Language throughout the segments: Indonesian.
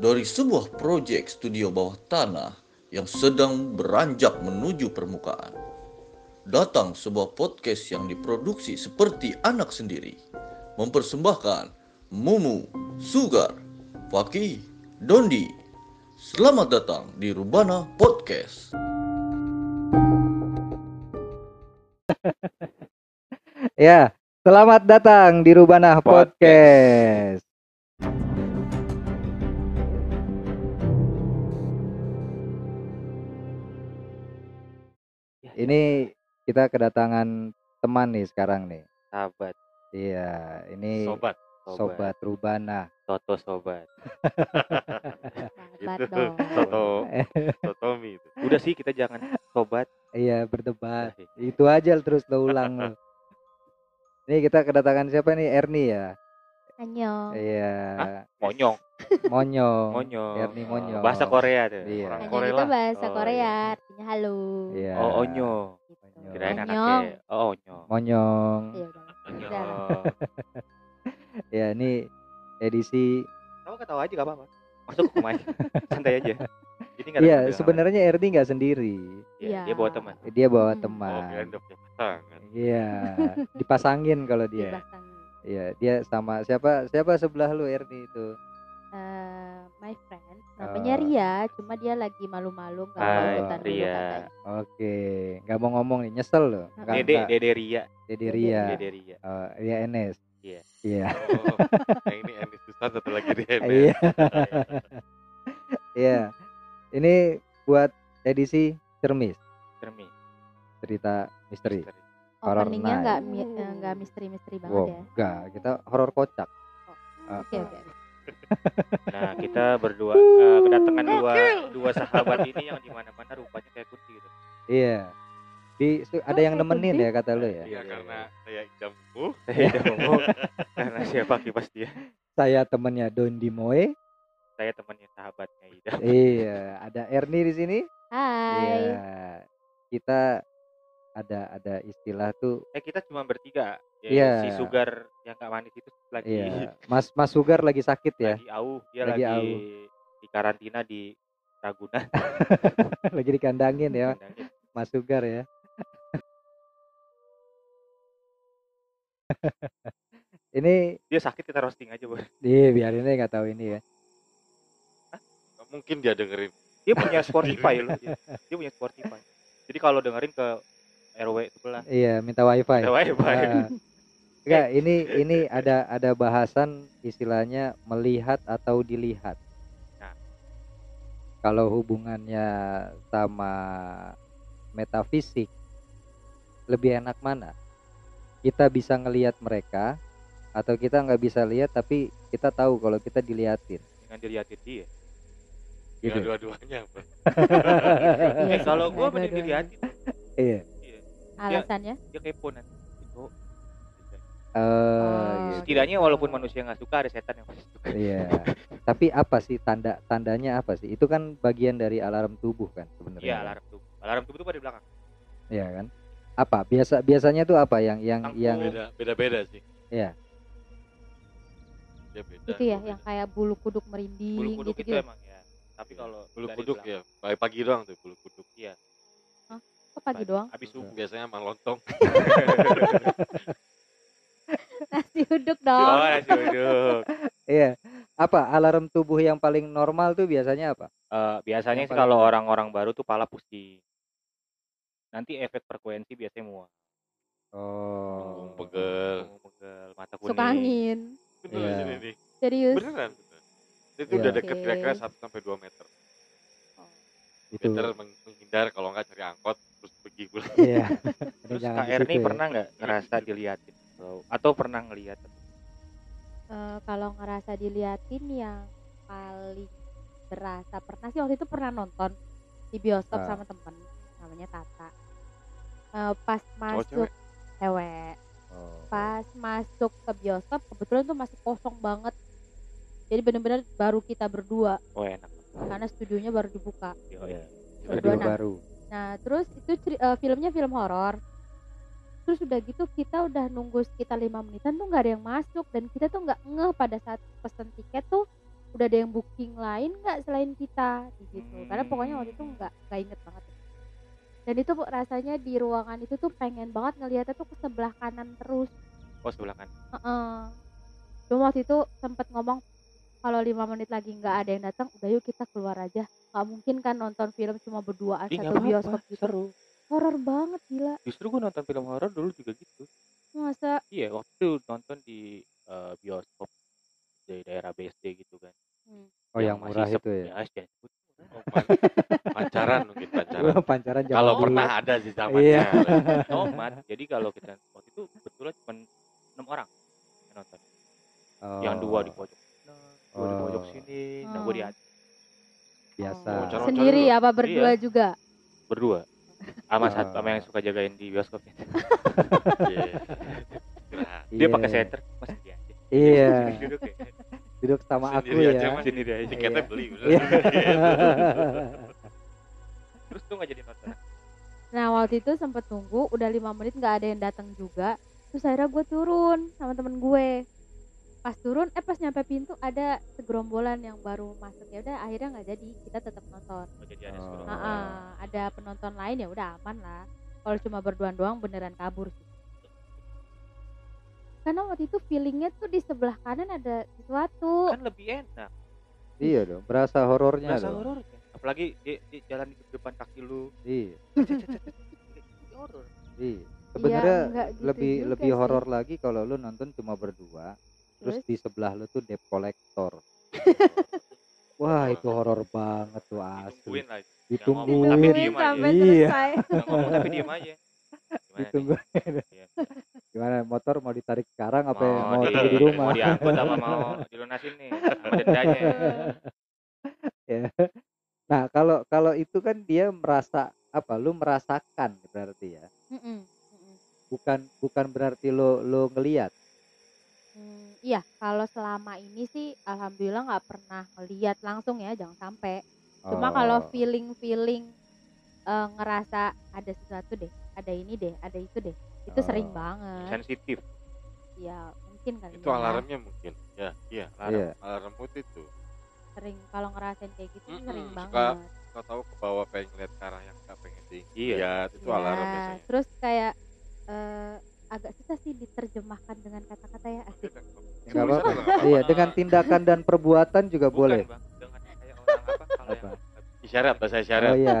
Dari sebuah proyek studio bawah tanah yang sedang beranjak menuju permukaan, datang sebuah podcast yang diproduksi seperti anak sendiri, mempersembahkan Mumu, Sugar, Faki, Dondi. Selamat datang di Rubana Podcast. Ya, selamat datang di Rubana Podcast. Ini kita kedatangan teman nih sekarang nih. sahabat Iya, ini sobat sobat, Rubana. Toto sobat itu dong. soto sotomi itu udah sih kita jangan sobat Iya, berdebat. Itu aja terus lo ulang lo. Ini kita kedatangan siapa nih? Erni ya. Annyeong. Iya, monyong Monyong. monyong Erni Monyong. bahasa Korea tuh Iya. Orang Korea itu lah. bahasa Oh, Korea, iya. artinya halo. Iya. oh onyo Gitu. kirain anaknya oh onyo Monyong. Iya Udah. Ya, ini edisi kamu ketawa aja gak apa-apa masuk ke mic santai aja jadi Iya, sebenarnya Erni nggak sendiri. Iya, dia Iya. bawa teman Dia bawa Hmm. teman. oh Iya, dipasangin kalau dia. Dipasang. Iya, dia sama siapa? Siapa sebelah lu Erni itu? Eh, my friend namanya Oh. Ria, cuma dia lagi malu-malu nggak mau Hai, ikutan dulu Ria. katanya. Oke, nggak mau ngomong nih, nyesel loh. Nggak- dede nggak- dede Ria Dede Ria. dede Ria Oh, Ria Enes. Iya. Iya. oh yang ini Enis Susan satu lagi di Enes Iya. Iya. Ini buat edisi Cermis, cermin cerita misteri. Misteri. Horror Openingnya night. nggak eh, nggak misteri-misteri banget Wow, ya. enggak, kita horor kocak. Ah, Oke oke. nah kita berdua eh, kedatangan dua dua sahabat ini yang di mana mana rupanya kayak kunci gitu Iya. Di ada Oh, yang kayak nemenin ya kata lu ya. iya karena saya jambu saya ngomong karena siapa kipas dia Saya temennya Dondi Moe. saya temannya sahabatnya Ida iya, ada Erni di sini. Hai. Iya. Kita ada ada istilah tuh eh kita cuma bertiga ya, Iya. si Sugar yang gak manis itu lagi iya, Mas Mas Sugar lagi sakit ya. lagi auh dia Lagi lagi, auh. di karantina di Ragunan lagi dikandangin ya. Mas Sugar ya. ini dia sakit kita roasting aja bro di biarin aja nggak tahu ini ya. Nggak mungkin dia dengerin dia punya Spotify loh dia, dia punya Spotify jadi kalau dengerin ke RW sebelah Iya, minta wifi. ada wifi Ah. Enggak, ini ini ada ada bahasan istilahnya melihat atau dilihat. Nah. Kalau hubungannya sama metafisik lebih enak mana? Kita bisa ngelihat mereka atau kita nggak bisa lihat tapi kita tahu kalau kita diliatin. dengan diliatin dia Gitu. ya dua-duanya eh kalau gua mending diliatin Iya. Iya Alasannya? dia kepo nanti Itu. Eh, Oh. gitu. setidaknya walaupun manusia nggak suka ada setan yang pasti suka Iya. Tapi apa sih tanda tandanya apa sih? Itu kan bagian dari alarm tubuh kan sebenarnya. iya alarm tubuh alarm tubuh itu pada di belakang Iya kan? Apa? Biasa biasanya tuh apa yang yang yang beda beda beda sih Iya. dia beda Itu ya beda. yang kayak bulu kuduk merinding bulu kuduk gitu itu gitu. emang ya tapi kalau bulu kuduk belakang, ya pagi pagi doang tuh bulu kuduk Kok pagi doang? habis subuh biasanya emang lontong Nasi uduk oh dong. nasi uduk Iya. Apa alarm tubuh yang paling normal tuh biasanya apa? Eh, biasanya Yang sih kalau orang-orang baru tuh pala pusing nanti efek frekuensi biasanya mual Oh. Pegel pegel mata kuning Suka angin. beneran Iya. ini nih Serius. beneran itu Iya. udah deket Oke. kira-kira 1 sampai 2 meter Itu. meng- menghindar kalau nggak cari angkot terus pergi pulang Iya. Terus jangan Kak Erni ya. pernah nggak ngerasa diliatin atau, atau pernah ngeliat Eh, kalau ngerasa diliatin yang paling berasa pernah sih waktu itu pernah nonton di bioskop Ah. sama temen namanya Tata. Eh, pas cewek? masuk cewek, Oh. pas masuk ke bioskop kebetulan tuh masih kosong banget. Jadi bener-bener baru kita berdua oh enak karena studionya baru dibuka. oh, ya. Studio Berdua, nah. baru. Nah terus itu ceri- eh, filmnya film horor. Terus udah gitu kita udah nunggu sekitar lima menitan tuh nggak ada yang masuk dan kita tuh nggak ngeh pada saat pesen tiket tuh udah ada yang booking lain nggak selain kita di situ karena pokoknya waktu itu Hmm. nggak nggak inget banget dan itu Bu, rasanya di ruangan itu tuh pengen banget ngeliatnya tuh ke sebelah kanan terus Oh sebelah kan. Heeh. Cuma waktu itu sempet ngomong kalau lima menit lagi nggak ada yang datang, udah yuk kita keluar aja. Nggak mungkin kan nonton film cuma berduaan Ih, satu bioskop gitu. seru. Horor banget gila. Justru gue nonton film horor dulu juga gitu. Masa Iya, waktu itu nonton di eh, bioskop di daerah BSD gitu kan. Oh yang masih murah itu ya. Ya. Oh, pan- pancaran mungkin pancaran. Kalau pernah ada sih Iya. zamannya. Nomad. Jadi kalau kita sendiri dulu. apa berdua Iya. juga? berdua. Sama Ah. satu sama yang suka jagain di bioskopnya. Iya. Nah, Dia Iya. pakai senter, masih dia aja. Iya, Duduk ya. duduk sama aku Sendiri aja, ya. Mas. Sendiri aja. tiketnya Iya. beli. Iya. Terus tuh nggak jadi nonton. Nah waktu itu sempet tunggu, udah lima menit nggak ada yang datang juga. Terus akhirnya gue turun sama temen gue. Pas turun, eh pas nyampe pintu ada segerombolan yang baru masuk ya udah akhirnya nggak jadi, kita tetap nonton. Oh, jadi ada Oh. ah, ada penonton lain ya udah aman lah. Kalau cuma berduaan doang beneran kabur sih. Karena waktu itu feelingnya tuh di sebelah kanan ada sesuatu. Kan lebih enak. Iya dong, berasa horornya Rasa dong. horornya. Apalagi di, di jalan di depan kaki lu. Iya, horor. iya. Iya, Sebenarnya enggak gitu lebih juga lebih horor lagi kalau lu nonton cuma berdua, terus di sebelah lu tuh debt collector. Wah, itu horor banget tuh asli. Ditungguin lah. Ditungguin. Tapi Ditungguin diem aja. sampai Iya. ngomong tapi diem aja. Ditungguin. Iya. Gimana motor mau ditarik sekarang apa Mau, mau di, di rumah? mau diangkut apa mau dilunasin nih sama dendanya. Ya. Nah, kalau kalau itu kan dia merasa apa? Lu merasakan berarti ya. Bukan bukan berarti lo lo ngelihat. Hmm, iya, kalau selama ini sih alhamdulillah nggak pernah ngeliat langsung ya, jangan sampai. Cuma kalau Oh. feeling-feeling eh, ngerasa ada sesuatu deh, ada ini deh, ada itu deh, itu sering Oh. banget. Sensitif. Ya mungkin kali Itu ya. alarmnya mungkin. Ya, iya, alarm. Iya. Alarm putih itu. Sering kalau ngerasain kayak gitu Mm-mm, sering suka- banget. Kau tahu ke bawah pengen ke arah yang gak pengen Iya. dilihat. Itu Ya, alarm biasanya. terus kayak eh, agak susah sih diterjemahkan dengan kata-kata ya asik. Kan Nggak Tulisan apa-apa. Iya, dengan tindakan dan perbuatan juga Bukan, boleh. Bang. Dengan kayak orang apa kalau Apa? yang Isyarat, bahasa isyarat. Oh iya,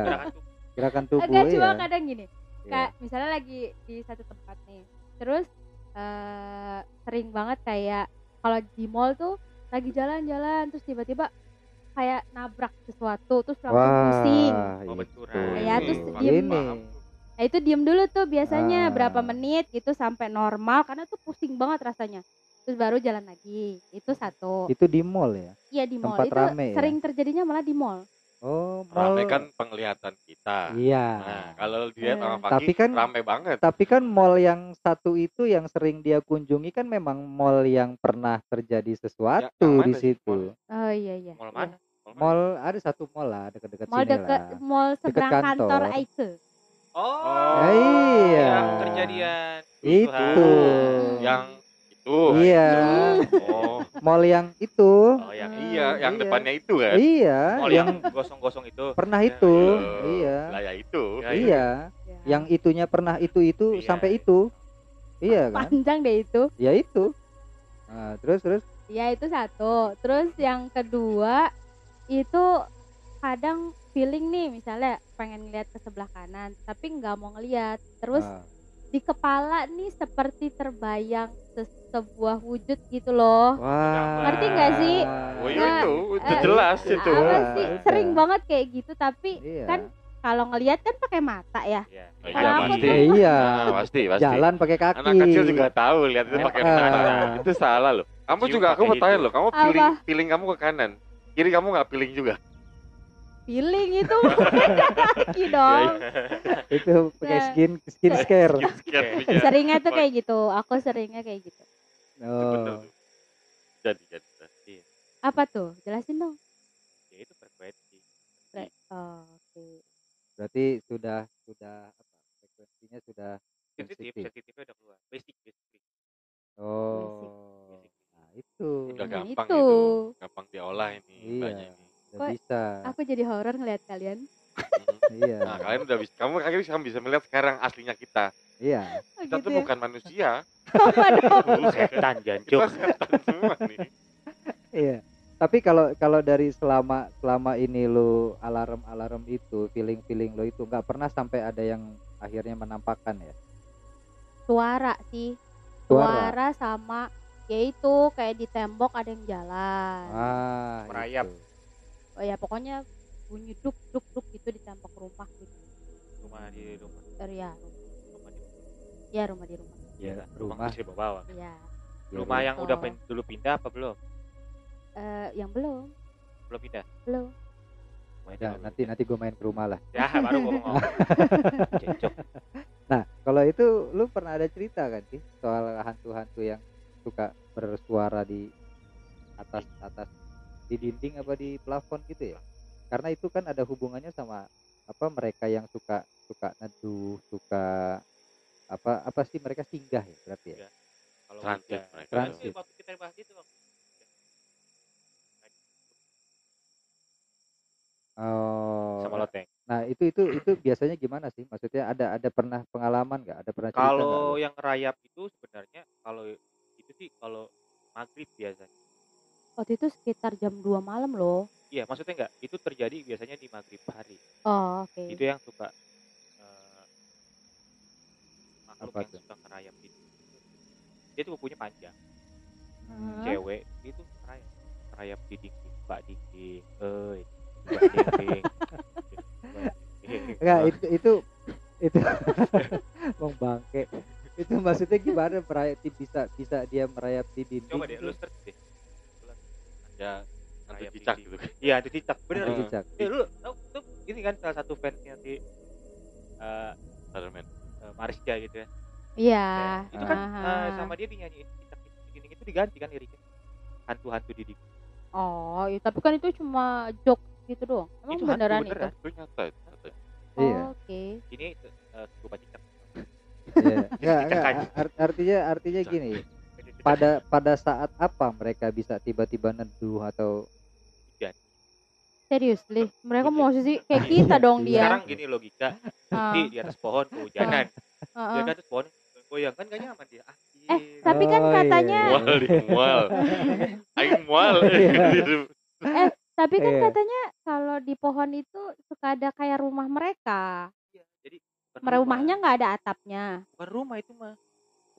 gerakan tubuh Agak cuma ya. kadang gini, Iya. kayak misalnya lagi di satu tempat nih terus eh sering banget kayak kalau di mall tuh lagi jalan-jalan terus tiba-tiba kayak nabrak sesuatu terus langsung pusing Wah, Oh, itu. benturan. Ya, terus diem. Nah itu diem dulu tuh biasanya Ah. berapa menit gitu sampai normal karena tuh pusing banget rasanya terus baru jalan lagi itu satu Itu di mall ya. iya di mall tempat itu rame ya? sering terjadinya malah di mall Oh, mall. Rame kan penglihatan kita. Iya. Nah, kalau dilihat Eh. orang pagi, Tapi kan- rame banget. Tapi kan mall yang satu itu yang sering dia kunjungi kan memang mall yang pernah terjadi sesuatu yang di situ. oh iya iya Mall iya. mana? Mall? Mall ada satu mall lah dekat-dekat mall sini deket lah. mall seberang kantor, kantor. Eiffel Oh, iya. yang kejadian Itu. Yang itu. Iya. Oh, Mall yang itu. Oh, yang Hmm, iya, yang Iya. depannya itu kan. Iya, mall yang gosong-gosong itu. pernah Ya, itu. Loh, Iya. Lah ya itu. Ya, Iya. Ya. Yang itunya pernah itu itu Iya. sampai itu. Iya kan? panjang deh itu Ya itu. Nah, terus terus Ya itu satu. Terus yang kedua itu kadang feeling nih misalnya pengen ngeliat ke sebelah kanan tapi nggak mau ngeliat. Terus ah, di kepala nih seperti terbayang se- sebuah wujud gitu loh. wah. Ngerti nggak sih? Oh iya Nggak, itu, itu eh, jelas itu. Apa sih? udah. Sering banget kayak gitu tapi Iya. kan kalau ngeliat kan pakai mata ya. Iya. Iya, pasti. tuh- Eh, iya. Nah, pasti, pasti. Jalan pakai kaki. Anak kecil juga tahu lihat itu pakai Ah. mata. Itu salah loh. Kamu Cium juga aku mau tanya loh, kamu pilih pilih kamu ke kanan. Kiri kamu nggak pilih juga. Feeling itu beda lagi dong. Itu pakai skin skin Oke. punya. Seringnya tuh kayak gitu. Aku seringnya kayak gitu. Oh. Jadi jadi. jadi. Apa tuh? Jelasin dong. Ya itu frekuensi. Re- Oh, Oke. Berarti sudah sudah apa? Frekuensinya sudah Sensitif, Sensitif. sensitifnya udah keluar. Basic, basic. oh. Nah, itu. Udah Nah, gampang itu. itu. Gampang diolah ini Iya. mbaknya Kok bisa. Aku jadi horor ngeliat kalian. Mhm. Iya. Nah, kalian udah bisa kamu akhirnya sekarang bisa melihat sekarang aslinya kita. Iya. Oh, Kita gitu tuh ya. bukan manusia, Apa dong? setan kita jancuk setan semua nih. Iya. Tapi kalau kalau dari selama selama ini lu alarm alarm itu feeling feeling lo itu nggak pernah sampai ada yang akhirnya menampakkan ya Suara sih. Suara. Suara sama yaitu kayak di tembok ada yang jalan. ah Merayap. itu. Oh ya pokoknya bunyi duk duk duk gitu di tembok rumah gitu. rumah di rumah Er, ya, rumah di ya rumah di rumah. ya, Rumah. rumah bisa bawa Iya. Ya, rumah yang udah pin- dulu pindah apa belum Eh, yang belum, belum pindah belum. Ya, nanti nanti gue main ke rumah lah. ya baru gua ngomong Nah, kalau itu lu pernah ada cerita kan sih soal hantu-hantu yang suka bersuara di atas atas di dinding apa di plafon gitu ya? Karena itu kan ada hubungannya sama apa mereka yang suka suka neduh, suka apa apa sih mereka singgah ya berarti ya? Iya. kalau Transit mereka. Transit. Waktu kita bahas itu. Oh. sama loteng Nah, itu itu itu biasanya gimana sih? Maksudnya ada ada pernah pengalaman nggak? Ada pernah kalau yang rayap itu sebenarnya kalau itu sih kalau maghrib biasanya Waktu itu sekitar jam 2 malam loh. iya maksudnya enggak itu terjadi biasanya di maghrib hari Oh, oke. itu yang suka eh, makhluk Apa yang tuh? suka ngerayap itu dia tuh kukunya panjang Hah? cewek itu ngerayap ngerayap di dinding mbak dinding eh mbak dinding. Enggak, itu itu itu Bang bangke. Itu maksudnya gimana merayap bisa bisa dia merayap di dinding? coba deh itu? lu search deh Ada hantu Rayap cicak gitu kan. iya itu cicak bener Hantu Heeh. cicak. Eh, lu tau tuh ini kan salah satu fansnya si eh Spiderman. eh, Marsha gitu ya. Iya. Itu kan eh, sama dia dinyanyiin cicak di dinding itu diganti kan liriknya. Hantu-hantu di dinding. Oh, iya, tapi kan itu cuma joke gitu doang. Emang Itu hantu beneran, beneran. itu? Itu nyata itu. nyata. Oh, Iya. Oke. Ini uh, scuba cicak. Iya. Enggak, Cicak enggak, art- artinya artinya gini, pada pada saat apa mereka bisa tiba-tiba neduh atau Seriously, mereka Gitu. mau sih kayak kita dong Iya. dia. Sekarang gini logika, Ah, di di atas pohon kehujanan. ah, Dia ah. kan terus pohon goyang kan gak nyaman dia. Ah, Eh, tapi kan Oh, iya, katanya, iya. Mual di mual. Aing mual. Iya. tapi kan Iya. katanya kalau di pohon itu suka ada kayak rumah mereka. Iya, jadi Rumahnya rumah. nggak ada atapnya. bukan rumah itu mah,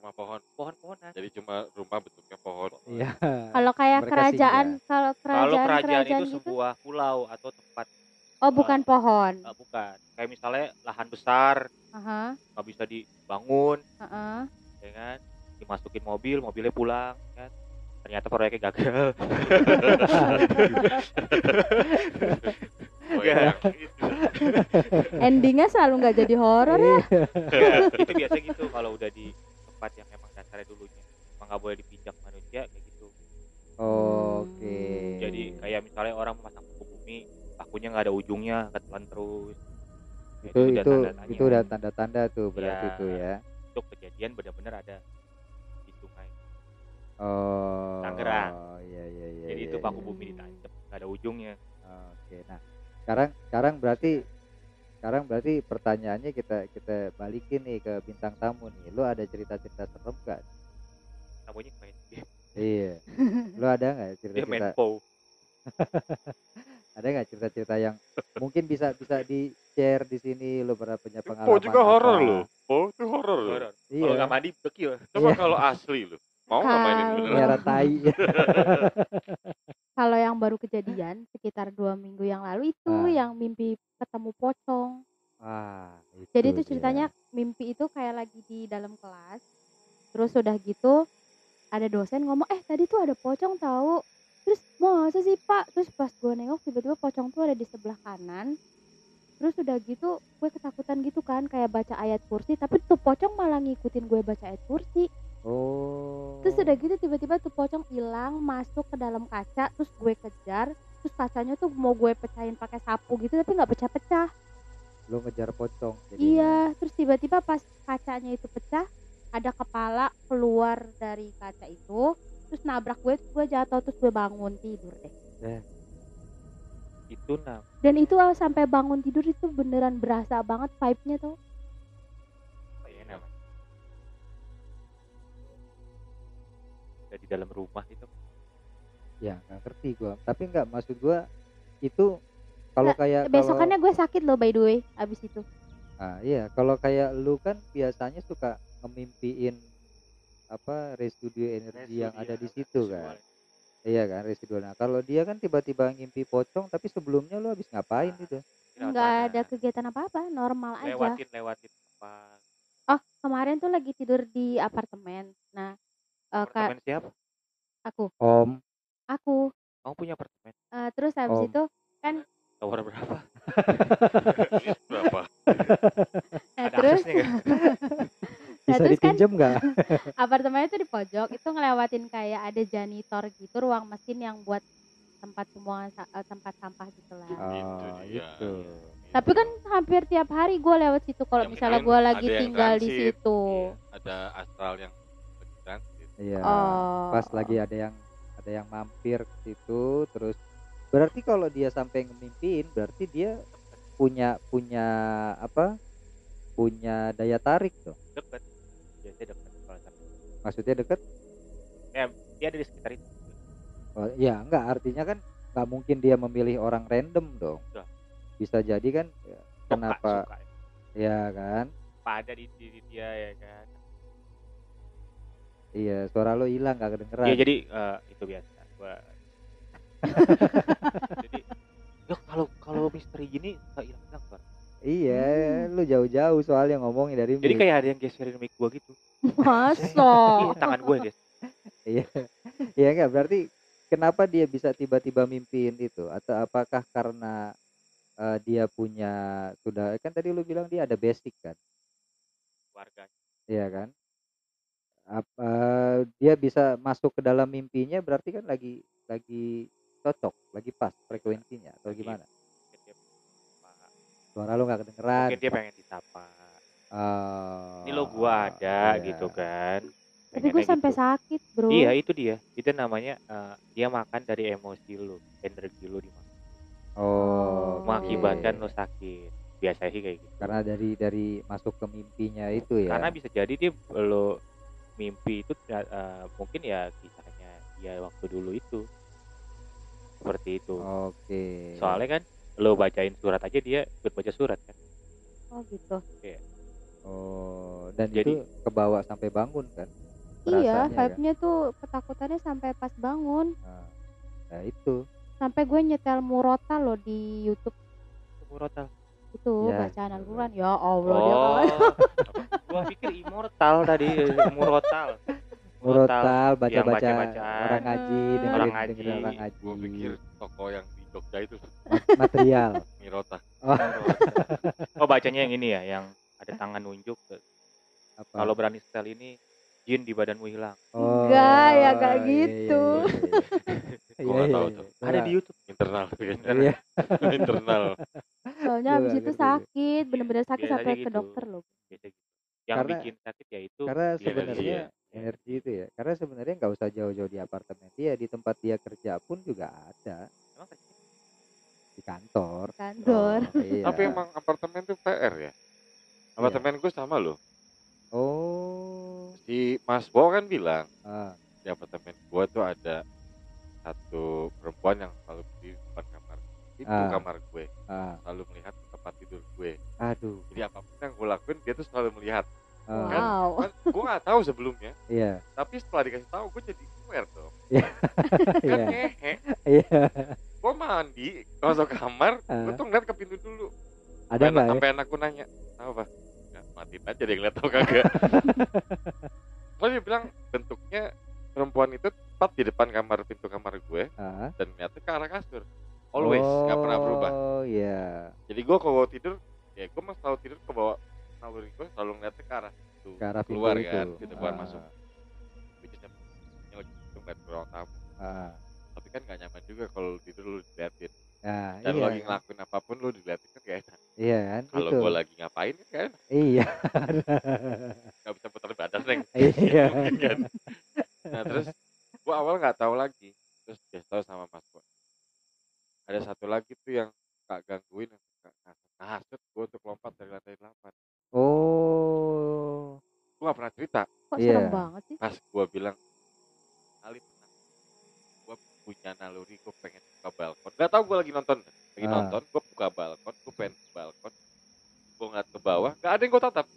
Rumah pohon. pohon-pohonan. Jadi cuma rumah bentuknya pohon. Iya. Kalau kayak Mereka kerajaan, kalau Kalau kerajaan kerajaan kerajaan itu gitu, sebuah pulau atau tempat oh bukan pohon. eh, bukan. Kayak misalnya lahan besar nggak bisa dibangun, heeh. ya kan? Dimasukin mobil, mobilnya pulang, kan? Ternyata proyeknya gagal. Oh, Ya, gitu. Endingnya selalu nggak jadi horor ya. Ya, itu biasa gitu kalau udah di tempat yang emang dasarnya dulunya emang nggak boleh dipijak manusia kayak gitu Oke. jadi kayak misalnya orang memasang paku bumi pakunya nggak ada ujungnya ketelan terus Nah, itu itu tanda-tandanya. itu udah tanda-tanda tuh berarti Iya. itu ya. itu kejadian benar-benar ada di sungai Oh. Tangerang. Iya iya iya. jadi iya, itu paku iya. bumi ditancap nggak ada ujungnya Oke, nah sekarang sekarang berarti sekarang berarti pertanyaannya kita kita balikin nih ke bintang tamu nih. Lu ada cerita-cerita serem gak? namanya main game Iya. Lu ada nggak main POW Ada nggak cerita-cerita yang mungkin bisa bisa di share di sini? Lu pernah punya pengalaman? Po juga horor apa? loh. Po itu horor loh. Horor. Iya. kalau nggak mandi bekil Coba kalau asli loh. Mau nggak mainin beneran? Miara tai. Kalau yang baru kejadian sekitar dua minggu yang lalu itu Ah. yang mimpi ketemu pocong. Wah, itu Jadi itu dia. ceritanya mimpi itu kayak lagi di dalam kelas. Terus udah gitu ada dosen ngomong, "Eh, tadi tuh ada pocong tahu." Terus, "Masa sih, Pak?" Terus pas gue nengok tiba-tiba pocong tuh ada di sebelah kanan. Terus udah gitu gue ketakutan gitu kan kayak baca ayat kursi, tapi tuh pocong malah ngikutin gue baca ayat kursi. Oh. Terus udah gitu tiba-tiba tuh pocong hilang masuk ke dalam kaca, terus gue kejar, terus kacanya tuh mau gue pecahin pakai sapu gitu tapi nggak pecah-pecah. lu ngejar pocong. jadinya. Iya, terus tiba-tiba pas kacanya itu pecah, ada kepala keluar dari kaca itu, terus nabrak gue, terus gue jatuh, terus gue bangun tidur deh. Eh, itu nam dan itu ah, sampai bangun tidur itu beneran berasa banget vibe-nya tuh dari dalam rumah itu. Ya nggak ngerti gua. Tapi nggak maksud gua itu kalau kayak besokannya gue sakit loh by the way abis itu. Ah iya kalau kayak lu kan biasanya suka ngemimpiin apa residu energi yang ada di situ kan. iya kan residu. Nah kalau dia kan tiba-tiba ngimpi pocong tapi sebelumnya lu habis ngapain gitu? nggak ada kegiatan apa apa normal aja. Lewatin lewatin apa oh kemarin tuh lagi tidur di apartemen. Nah eh, Kak, apartemen siapa aku om aku kamu punya apartemen Eh, terus habis Om. itu kan tower berapa Berapa? nah, ada terus aksesnya nggak Nah, bisa terus kan dipinjem nggak apartemennya tuh di pojok itu ngelewatin kayak ada janitor gitu ruang mesin yang buat tempat semua sa- tempat sampah gitu lah oh Itu dia. itu tapi kan hampir tiap hari gue lewat situ kalau Ya, misalnya mungkin gue ada lagi yang tinggal di transit. situ Ada astral yang. Iya oh. pas lagi ada yang ada yang mampir ke situ terus berarti kalau dia sampai ngemimpiin berarti dia punya punya apa? Punya daya tarik tuh deket. Biasanya deket kalau sampai. Maksudnya deket? Dia ada di sekitar itu. Oh, ya enggak. Artinya kan nggak mungkin dia memilih orang random dong. Udah. bisa jadi kan ya, Suka, kenapa suka. ya kan? Apa ada di diri dia ya kan iya suara lo hilang gak kedengeran. Iya jadi eh, itu biasa. Gua jadi ya kalau kalau misteri gini suka hilang hilang kan iya Hmm. lu jauh-jauh soalnya ngomongnya dari jadi mic. kayak ada yang geserin mic gua gitu. Masa? Iya tangan gue guys. Iya, iya enggak berarti kenapa dia bisa tiba-tiba mimpiin itu? Atau apakah karena eh, dia punya sudah kan tadi lu bilang dia ada basic kan, warga iya kan? Apa dia bisa masuk ke dalam mimpinya berarti kan lagi lagi cocok, lagi pas frekuensinya atau Lagi- gimana? Suara lu nggak kedengeran. mungkin dia pengen disapa Oh, ini lo gua ada iya. gitu kan tapi gue sampai gitu. sakit bro iya itu dia itu namanya eh, dia makan dari emosi lo energi lo dimakan Oh, mengakibatkan oke. lo sakit biasanya sih kayak gitu karena dari dari masuk ke mimpinya itu ya. karena bisa jadi dia lo mimpi itu eh, mungkin ya kisahnya dia waktu dulu itu seperti itu Oke. soalnya kan lo bacain surat aja dia ikut baca surat kan oh gitu Oh, dan Jadi- itu kebawa sampai bangun kan? iya Berasanya kan? vibe-nya tuh ketakutannya sampai pas bangun Nah, nah itu. sampai gue nyetel murotal loh di YouTube murotal itu Ya, bacaan Al-Quran ya Allah dia oh kalau- gua pikir immortal tadi murotal Murotal baca-baca baca-bacaan. orang ngaji, Hmm. Orang ngaji. orang ngaji. Gue pikir toko yang di Jogja itu Ma- material. Mirota. oh bacanya yang ini ya yang ada tangan nunjuk Apa? kalau berani setel ini jin di badanmu hilang Oh, Enggak, ya enggak iya, iya, gitu. iya, iya. Gua nggak Iya, tahu iya, tuh. iya. ada di YouTube Internal. Iya. internal. soalnya Gua abis nggak itu sakit bener-bener sakit Biasanya sampai ke gitu. dokter loh gitu yang Karena- bikin sakit ya itu Karena dia sebenarnya iya. energi itu ya. Karena sebenarnya nggak usah jauh-jauh di apartemen dia, di tempat dia kerja pun juga ada emang di kantor. kantor Iya. Tapi emang apartemen tuh PR ya. Apartemen gue sama loh. Oh. Si Mas Bo kan bilang Ah, di apartemen gue tuh ada satu perempuan yang selalu berdiri di depan kamar. Itu Ah. kamar gue. ah, Selalu melihat tempat tidur gue. aduh. Jadi apa pun yang gue lakuin dia tuh selalu melihat. Ah, wow Kan gue nggak tahu sebelumnya. Iya. Tapi setelah dikasih tahu gue jadi aware dong. Iya. kan Iya. ngehe. Iya. Gue mandi, masuk kamar, gue Ah. tuh ngeliat ke pintu dulu. Ada Sampai- nggak ya? Sampai anakku nanya, tahu apa? Ya, mati aja dia ngeliat tau kagak. Gue dia bilang bentuknya perempuan itu tepat di depan kamar pintu kamar gue Ah. dan ngeliatnya ke arah kasur. Always, nggak pernah berubah. Oh iya. Jadi gue kalau tidur, ya gue mah selalu tidur ke bawah naluri gue selalu ngeliatnya ke arah itu Ke arah pintu keluar itu. kan, gitu keluar Ah, masuk. Gitu ngeliat ke ruang tamu. Ah. Tapi kan gak nyaman juga kalau tidur lu diliatin. Nah, Dan iya. lagi ngelakuin apa pun lu diliatin kan gak enak. Iya kan? Kalau gue lagi ngapain kan gak enak. Iya. Gak bisa putar badan neng. Iya. Kan. Nah terus gue awal nggak tahu lagi. Terus dia tahu sama mas gue. ada satu lagi tuh yang gak gangguin yang suka ngasut gue untuk lompat dari lantai 8 Oh. gue gak pernah cerita Kok Iya. serem banget sih? pas gue bilang kali pernah gue punya naluri gue pengen buka balkon gak tau gue lagi nonton lagi Ah. nonton gue buka balkon gue pengen ke balkon gue ngeliat ke bawah gak ada yang gue tatap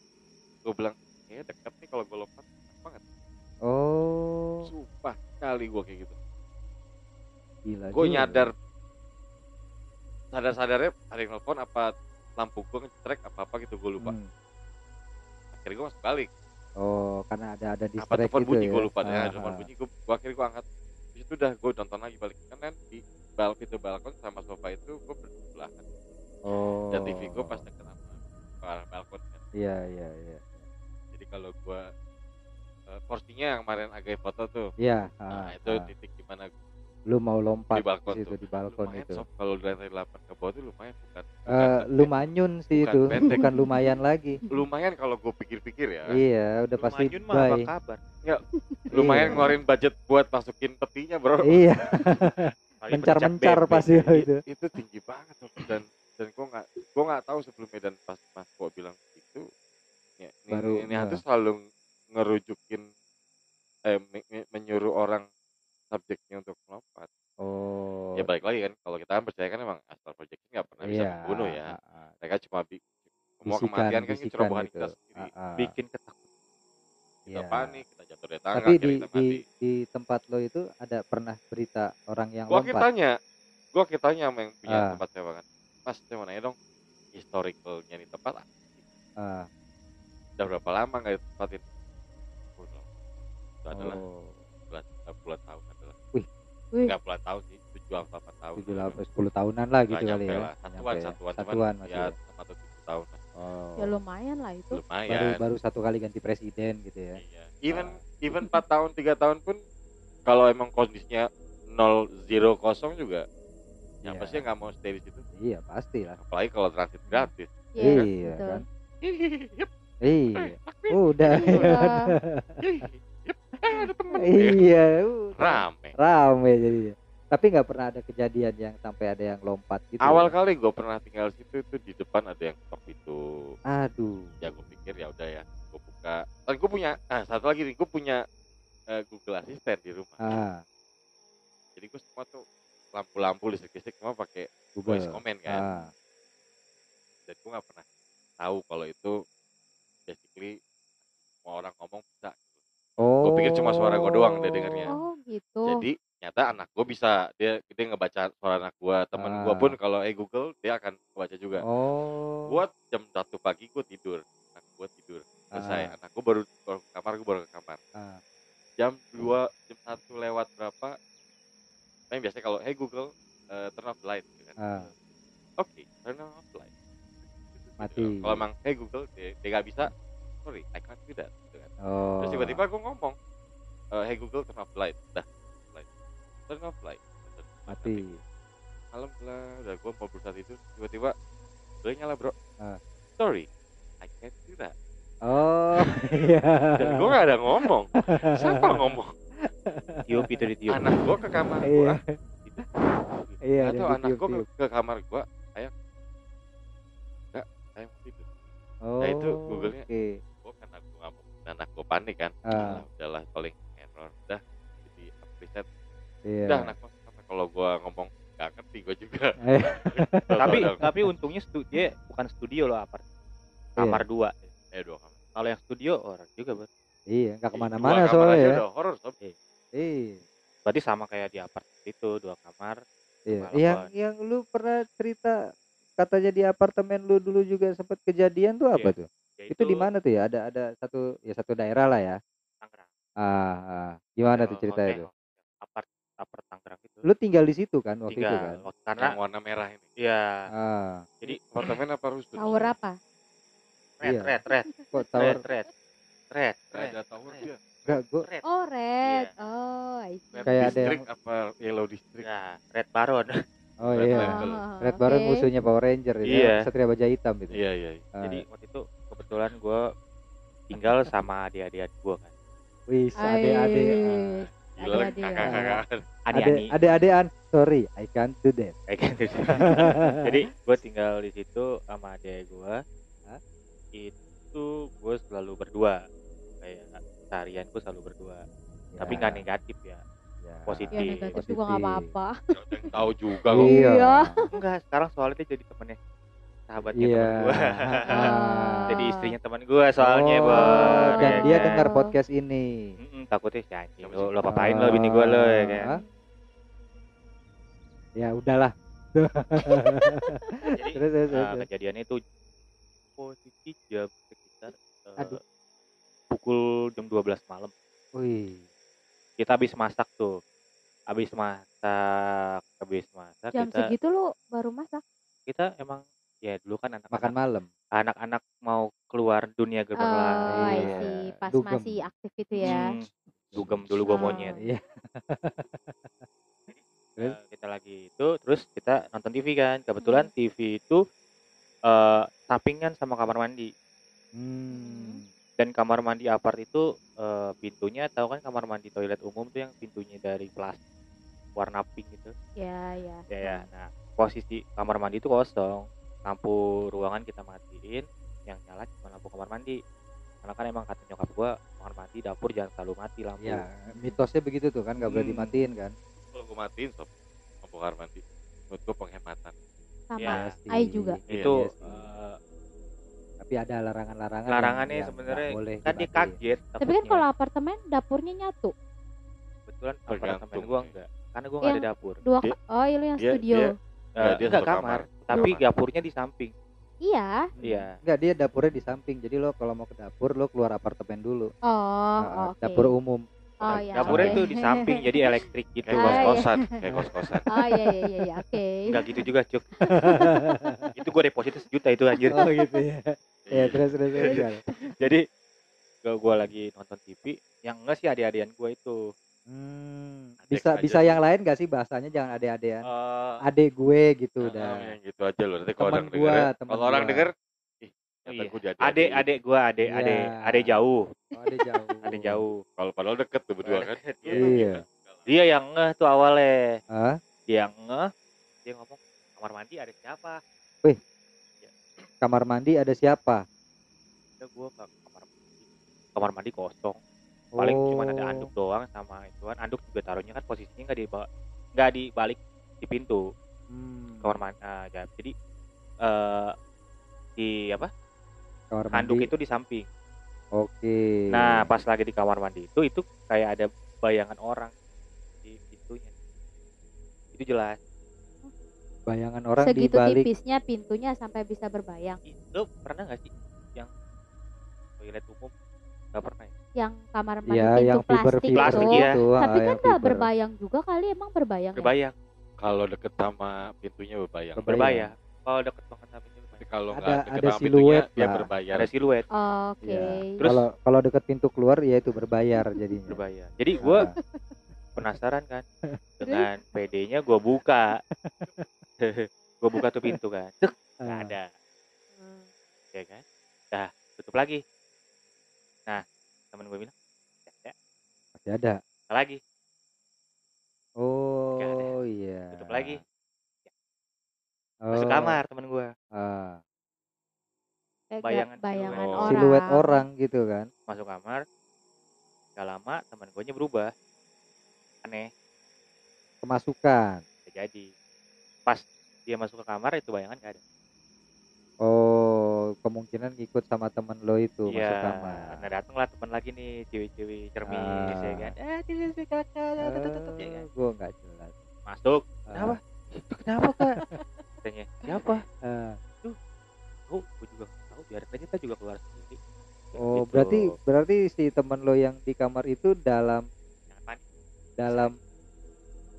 gue bilang kayaknya deket nih kalau gue lompat enak banget Oh. sumpah kali gue kayak gitu Gila. gue nyadar sadar sadarnya ada yang nelfon apa lampu gue ngecrek apa apa gitu gue lupa Hmm. akhirnya gue masuk balik Oh, karena ada ada apa distract telepon gitu bunyi ya. gue lupa ya Ah, telepon ah. bunyi gue gua akhirnya gue angkat di situ udah gue nonton lagi balik kan kan di bal pintu balkon sama sofa itu gue bersebelahan Oh. dan TV gue pas deket sama arah balkon kan Iya, iya, iya. jadi kalau gue eh, porsinya yang kemarin agak foto tuh Iya, nah ah, itu ah. titik di mana gua lu mau lompat di balkon situ tuh. di balkon lumayan itu. sob kalau dari lantai 8 ke bawah tuh lumayan bukan, bukan Eh, lumayan sih Bukan itu, pendek. bukan lumayan lagi. lumayan kalau gue pikir-pikir ya Iya, udah pasti Manyun mah apa kabar? lumayan Iya. ngeluarin budget buat masukin petinya bro Iya, mencar-mencar pasti itu. itu tinggi banget Sob. dan dan gue nggak gue nggak tahu sebelumnya dan pas mas gue bilang itu ya ini, Baru, ini hantu nah. selalu ngerujukin eh me- me- menyuruh orang subjeknya untuk melompat Oh. ya balik lagi kan kalau kita kan percaya kan emang astral projection nggak pernah bisa iya, membunuh ya mereka cuma bi semua kematian kan cerobohan gitu. kita sendiri Ah, ah. Bikin ketakutan. kita Iya. panik kita jatuh dari tangga Tapi di, kita di mati di tempat lo itu ada pernah berita orang yang gua lompat? tanya gua akhirnya tanya sama yang punya Ah. tempat sewa kan mas saya mau nanya dong historicalnya di tempat Ah, udah berapa lama nggak ditempatin Gua itu adalah oh, bulan, eh, puluhan tahun adalah Wih. Wih. nggak puluhan tahun sih tujuh atau delapan tahun tujuh delapan sepuluh tahunan lah gitu kali ya. lah. Satuan ya. satuan Satuan cuman ya ya. enam atau tujuh tahun lah. Oh. Ya lumayan lah itu. lumayan baru baru satu kali ganti presiden gitu ya. Iya. even even empat tahun tiga tahun pun kalau emang kondisinya nol zero kosong juga Iya. yang pasti nggak mau stay di situ Iya pasti lah. apalagi kalau transit gratis Iya, iya betul. kan. Yep, Iya. Udah. Iya. eh, ada temen iya. udah. rame Rame jadinya. Tapi nggak pernah ada kejadian yang sampai ada yang lompat gitu. awal ya? kali gue pernah tinggal situ itu di depan ada yang ketok pintu Aduh. ya gue pikir ya udah ya gue buka dan gue punya ah satu lagi nih gue punya eh, Google Assistant di rumah Ah, jadi gue semua tuh lampu-lampu listrik-listrik semua pakai voice Google. comment kan Ah, dan gue nggak pernah tahu kalau itu basically semua orang ngomong bisa oh. pikir cuma suara gua doang dia dengarnya. Oh gitu. jadi nyata anak gue bisa dia dia ngebaca suara anak gue temen gue Ah. pun kalau eh Google dia akan baca juga Oh. gue jam satu pagi gue tidur anak gue tidur selesai Ah. anak gue baru, ke kamar gue baru ke kamar Ah. jam dua jam satu lewat berapa Nah, biasanya kalau hey Google eh, turn off light gitu kan Ah. oke turn off light Mati. kalau emang hey Google dia, dia gak bisa sorry I can't do that gitu kan. Oh. terus tiba-tiba gue ngomong eh, hey Google turn off light dah light turn off light Turn off mati. malam lah udah gue mau berusaha itu tiba-tiba udah nyala bro Ah. sorry I can't do that Oh. Iya. dan gue gak ada ngomong siapa ngomong Tiup itu ditiup. anak gue ke kamar gue Iya. Iya, atau ada anak gue ke, ke kamar gue ayah enggak saya mau tidur Oh. Nah, itu Google-nya. Oke. Anak gue panik kan Ah. Alah, udahlah paling error dah jadi preset Iya. udah anak gue karena kalau gue ngomong gak ngerti gue juga Eh. tapi tapi untungnya stu dia bukan studio loh apart. Kamar dua. eh dua kamar Kalau yang studio orang juga ber. Iya, nggak Dua ke mana-mana soalnya ya. udah horor sob Iya. Berarti sama kayak di apart itu dua kamar. Iya. Yang gua- yang lu pernah cerita katanya di apartemen lu dulu juga sempat kejadian tuh apa Iya. tuh? Ya Itu di mana tuh ya? Ada ada satu ya satu daerah lah ya. Tangerang. Ah, ah. gimana tuh Oh, cerita oke. itu? Apart apart Tangerang itu. Lu tinggal di situ kan waktu Tinggal. itu kan? Waktu- karena yang warna merah ini ya Ah, jadi apartemen apa rusun Tower apa? red Iya. red red kok tower red red red red ada tower dia enggak gua red. Oh red. Iya. Oh, I see. red Kayak ada district yang- apa yellow district Ya, red baron. Oh Red iya. Ah, Red Baron musuhnya Power Ranger itu. Iya. Satria Baja Hitam itu. iya iya iya. Ah, Jadi waktu itu kebetulan gue tinggal sama adik-adik gue kan. wis adik-adik. ah. Gila, Adik-adik. kakak kakak Ani Ade, Ani. ade-adean, sorry, I can't do that. Jadi gue tinggal di situ sama adek gue. Hah? Itu gue selalu berdua. Kayak seharian gue selalu berdua. Tapi Ya, nggak negatif ya. ya. positif. Ya negatif juga nggak Positif. apa-apa. Nggak yang tahu juga kok Iya. Iya. Enggak, sekarang soalnya dia jadi temennya sahabatnya Iya. teman gue. Ah. jadi istrinya teman gue soalnya, oh, Bor. dan ya dia kan? dengar podcast ini. Mm-mm, takutnya si anjing Siapa lo, lo apain lo bini gue lo ya kan. Ya udahlah. Jadi Terus, terus, terus, eh, terus. kejadiannya itu posisi jam sekitar Aduh. pukul jam 12 malam. Wih. Kita habis masak tuh. Habis masak, habis masak Jam kita segitu lu baru masak. kita emang ya dulu kan Makan anak-anak malam. anak-anak mau keluar dunia Oh, gemerlap. I Iya. Pas Dugem. masih aktif itu ya. Hmm, dugem dulu gua Oh. monyet. Iya. Terus? Eh, kita lagi itu terus kita nonton TV kan. Kebetulan Hmm. TV itu eh sampingan sama kamar mandi. Hmm. Dan kamar mandi apart itu eh, pintunya tahu kan kamar mandi toilet umum tuh yang pintunya dari plastik warna pink gitu. Ya, ya. Ya ya. Nah, posisi kamar mandi itu kosong. Lampu ruangan kita matiin, yang nyala cuma lampu kamar mandi. Karena kan emang kata nyokap gua kamar mandi dapur jangan selalu mati lampu. Ya, mitosnya begitu tuh kan, nggak boleh Hmm. dimatiin kan? kalau gue matiin sob lampu kamar mandi menurut gue penghematan Sama Ya, sih. Ai juga. Itu Iya eh, Tapi ada larangan-larangan. larangannya sebenarnya boleh kan dia kaget. Tapi kan kalau apartemen dapurnya nyatu. kebetulan apartemen gua enggak. Karena gua enggak ada dapur. Dua Dia- Oh, iya lu yang dia- studio. dia- Eh, Enggak, dia enggak kamar, kamar. Tapi dapurnya di samping. Iya. Iya. Enggak, dia dapurnya di samping. Jadi lo kalau mau ke dapur lo keluar apartemen dulu. Oh, Nah, oke. Dapur umum. Oh, ya. Dapurnya oke. itu di samping jadi elektrik gitu. kayak Ah, kos iya. kosan kayak kos kosan Oh, iya iya iya, iya. oke. Enggak gitu juga, Cuk. itu gua depositnya sejuta itu anjir. oh gitu ya. ya terus terus terus. Jadi gua, gua lagi nonton TV, yang enggak sih adik-adian gua itu. Hmm, Adek bisa aja bisa yang lain gak sih bahasanya jangan ade-adean. Eh, Adek gue gitu Ah, udah. yang gitu aja loh nanti kalau orang gua, denger ya, kalau orang denger ih iya. gue jadi Adek, adek gua, adek, Iya. adek, adek jauh, Oh, adek jauh. adek jauh. kalau padahal deket tuh berdua kan Deket, Iya. Dia yang ngeh tuh awalnya. Hah? Dia yang ngeh, dia ngomong kamar mandi ada siapa? Kamar mandi ada siapa? Gua ke kamar mandi. Kamar mandi kosong. Paling cuma ada Oh. anduk doang sama itu kan anduk juga taruhnya kan posisinya nggak di nggak dibalik di pintu Hmm, kamar mandi ah, ya, jadi eh di apa kamar anduk mandi. itu di samping Oke. nah pas lagi di kamar mandi itu itu kayak ada bayangan orang di pintunya itu jelas bayangan orang di Segitu balik tipisnya pintunya sampai bisa berbayang. itu pernah nggak sih yang toilet umum nggak pernah ya? Yang kamar mandi ya pintu yang fiber plastik, fiber Plastik, itu. ya. itu, Tapi kan yang nggak berbayang juga kali emang berbayang ya? berbayang kalau deket sama pintunya berbayang Berbayang. berbayang kalau deket banget sama itu tapi berbayang. kalau Ada- nggak deket ada sama pintunya siluet dia lah. berbayar ada siluet Oke. Iya. Terus- Kalau kalau dekat pintu keluar ya itu berbayar jadinya. berbayar jadi gua Ah, penasaran kan dengan PD-nya gue buka gue buka tuh pintu kan nggak ah. ada Hmm. ya kan dah tutup lagi nah temen gue bilang "Ya, ya, Masih ada. ada lagi Oh iya. tutup lagi Oh, masuk kamar temen gue ah. Eh, ga- Bayangan bayangan siluet. orang. Siluet orang gitu kan. masuk kamar gak lama temen gue nya berubah aneh Kemasukan. jadi pas dia masuk ke kamar itu bayangan gak ada Oh, kemungkinan ngikut sama temen lo itu masuk iya kamar. nah datang lah temen lagi nih cewek-cewek cermis Ah. ya kan eh cewek-cewek kakak tutup tutup ya kan gue nggak jelas. masuk Ah. kenapa kenapa kak katanya siapa Ah. oh gue juga tahu biar aja kita juga keluar sendiri Oh, Gitu. berarti berarti si temen lo yang di kamar itu dalam dalam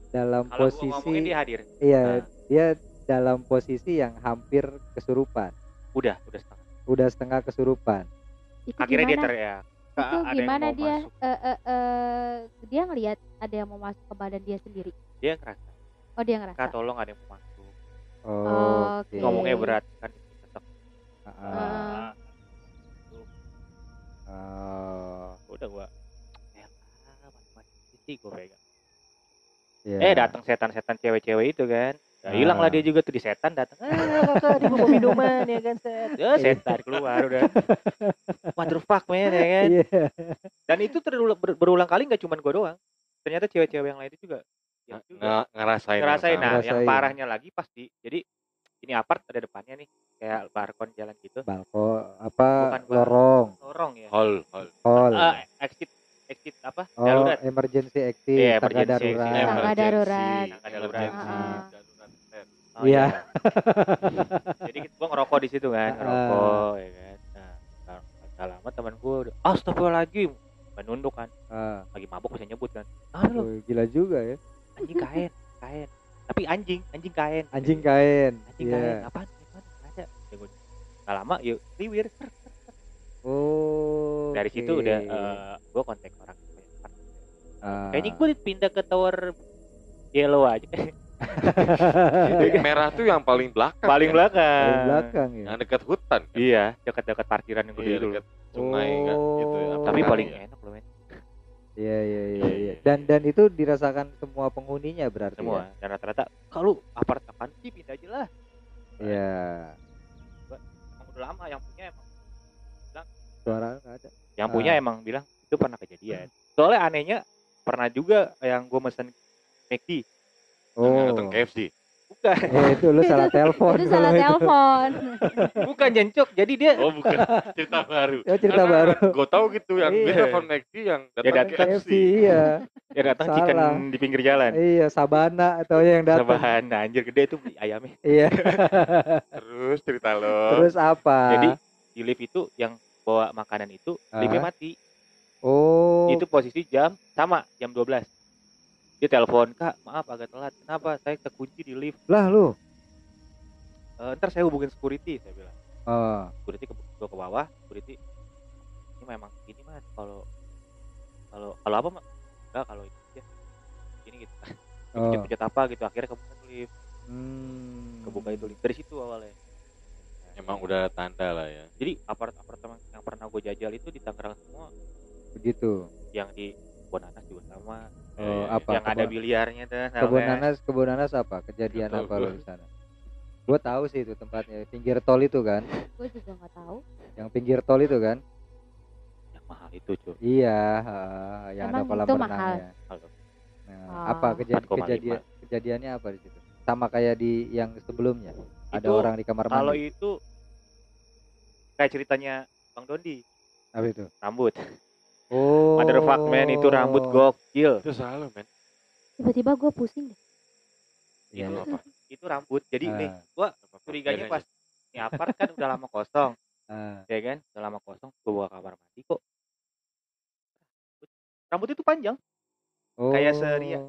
dalam kalau posisi dia hadir iya Nah. dia dalam posisi yang hampir kesurupan. Udah udah setengah Udah setengah kesurupan. Itu akhirnya dia gimana? teriak itu "Kak, ada gimana dia masuk." eh, eh, eh, dia ngelihat ada yang mau masuk ke badan dia sendiri dia ngerasa oh dia kak ngerasa tolong ada yang mau masuk Oh, Oke. ngomongnya berat kan tetap Ah, Ah. ah. udah gua ya ah, mati-mati. mati gue pegang Iya. eh datang setan-setan cewek-cewek itu kan Ya, hilang Ah. lah dia juga tuh di setan datang ah kakak dia mau minuman ya kan set ya setan keluar udah motherfuck man ya kan Iya. dan itu terulang ber- berulang kali nggak cuman gue doang ternyata cewek-cewek yang lain itu juga yang juga Nge- ngerasain ngerasain nah sama. yang Ngerasain. parahnya lagi pasti jadi ini apart ada depannya nih kayak balkon jalan gitu Balkon apa Bukan bar. lorong, lorong ya hall hall hall. Eh, exit exit apa oh, darurat emergency exit, Iya, tangga darurat. Tangga darurat. Tangga darurat. Emergency, Ah. darurat, set. Oh, Iya. Jadi gua ngerokok di situ kan, ngerokok ya kan. Nah, nggak lama teman gua udah astagfirullahaladzim menunduk kan, Ah, lagi mabuk bisa nyebut kan. Ah lu wih, gila juga ya. anjing kain, kain. Tapi anjing, anjing kain. Anjing kain. Anjing Iya. kain. Apaan? Apaan? Ada. Ya nggak lama yuk liwir. Oh. Dari situ oke. udah eh, gua kontak orang Ah. Kayaknya gua pindah ke tower yellow aja. Yang merah tuh yang paling belakang Paling ya? belakang. Paling belakang ya. yang dekat hutan kan? Iya, dekat-dekat parkiran yang gede Iya, dekat sungai kan gitu ya, Oh. apa Tapi paling ya. enak loh men. Iya iya iya Iya, iya. iya, Dan dan itu dirasakan semua penghuninya berarti semua dan rata-rata kalau apart apaan sih pindah aja lah ya. Iya. emang udah lama yang punya emang Suara nggak ada. yang Ah. punya emang bilang itu pernah kejadian soalnya anehnya pernah juga yang gue mesen McD Oh. datang KFC bukan Eh, itu lu salah telepon. itu salah telepon bukan jencok jadi dia oh bukan cerita baru Ya cerita baru. gue tahu gitu yang Iya. dia telepon McD yang datang datang KFC KFC iya. ya datang chicken Salah. di pinggir jalan Iya, Sabana atau yang datang. Sabahan nah, anjir gede tuh beli ayamnya Iya. terus cerita lo Terus apa? jadi di lift itu yang bawa makanan itu Ah. liftnya mati oh. itu posisi jam sama jam 12 dia telepon kak maaf agak telat. Kenapa? Saya terkunci di lift. Lah lu. "Eh, ntar saya hubungin security saya bilang. Oh. security ke gua ke bawah security ini memang gini mas kalau kalau kalau apa mas? Enggak kalau ini ya ini gitu. Oh. pencet apa gitu akhirnya kebuka tuh lift. Hmm. kebuka itu lift dari situ awalnya. Emang udah tanda lah ya. Jadi apart apartemen yang pernah gue jajal itu di Tangerang semua. Begitu. yang di Bonanas juga sama Oh, Eh, apa? yang ada Kebun- biliarnya tuh Kebun namanya. nanas, kebun nanas apa? Kejadian tahu apa lo di sana? Gue tahu sih itu tempatnya, pinggir tol itu kan, gue juga nggak tahu yang pinggir tol itu kan. yang mahal itu cuy Iya, ha, yang ada kolam itu mahal? renangnya. Kalau Nah, Oh. apa kejadian 4,5. kejadian kejadiannya apa di situ? Sama kayak di yang sebelumnya. Ada Itu orang di kamar kalau mandi. itu kayak ceritanya Bang Dondi Apa itu? rambut Oh. motherfuck man itu rambut gokil itu selalu men tiba-tiba gue pusing deh Iya, itu iya. apa itu rambut jadi nih Ah. gua curiganya pas ini apart kan udah lama kosong Ah, ya kan udah lama kosong gua bawa kamar mandi kok rambut itu panjang Oh. Kayak seria.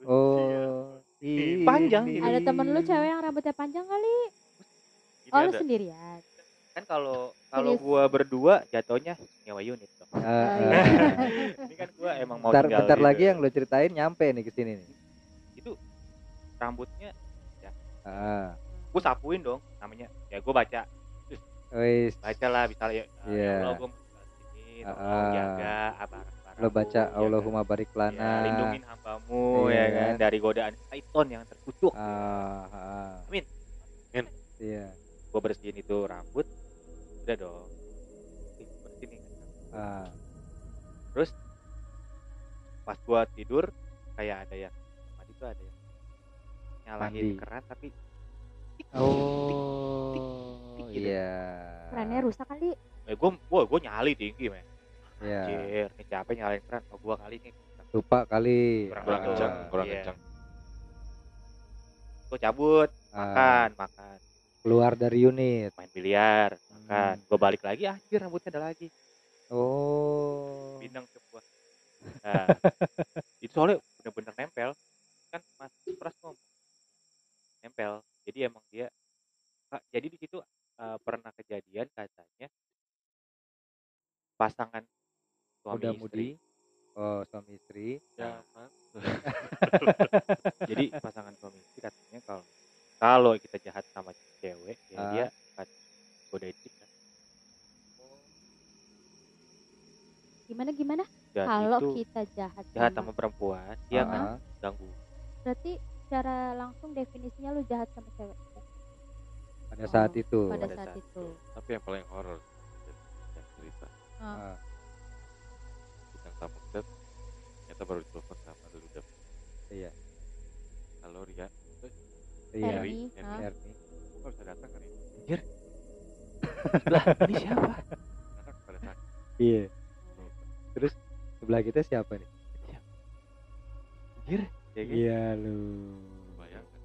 Oh. Ini. Panjang. ada temen lu cewek yang rambutnya panjang kali oh lu sendirian kan kalau kalau gua berdua jatuhnya nyewa unit dong ah. iya. ini kan gua emang mau bentar, tinggal bentar di- lagi yang lo ceritain nyampe nih ke sini nih. itu rambutnya Ah. gua sapuin dong namanya ya gua baca Wis. baca lah bisa ya Iya. ya Allah gua Ah. jaga apa Lo baca Allahumma barik ya, lana. lindungin hambamu Iya ya kan kan? dari godaan syaiton yang terkutuk Ah, ah. Amin. Amin. Iya. gua bersihin itu rambut udah dong bersihin nih. Ah. terus pas gua tidur kayak ada yang mandi tuh ada yang nyalahin Mandi. keran tapi Oh. gitu. Iya. kerannya rusak kali eh gua gua gua nyali tinggi men Iya. anjir ini capek nyalain keran oh gua kali nih Lupa kali. Kurang kurang Ah. kencang kurang Iya. kencang gua cabut Ah. makan makan Keluar dari unit. main biliar Hmm. gua balik lagi anjir rambutnya ada lagi Oh. bintang sebuah nah, itu soalnya bener-bener nempel kan mas pras ngomong nempel jadi emang dia Kak, jadi di situ eh, pernah kejadian katanya pasangan suami Muda istri mudi. Oh, suami istri. ya jadi pasangan suami istri katanya kalau kalau kita jahat sama cewek ya Ah. dia akan godain kita gimana gimana? Dan kalau itu kita jahat jahat sama- sama perempuan dia kan ganggu. Berarti secara langsung definisinya lu jahat sama cewek? Pada saat Oh, itu. pada pada saat saat itu. tapi yang paling horor yang cerita. Ah, tamu kita ternyata baru ditelepon sama dulu udah iya. Halo Ria Iya. Erni. Erni. Kok bisa datang kali. Ya. Anjir. lah, ini siapa? Iya. Terus sebelah kita siapa nih? Anjir. Iya, kan? Iya lu. Bayangkan.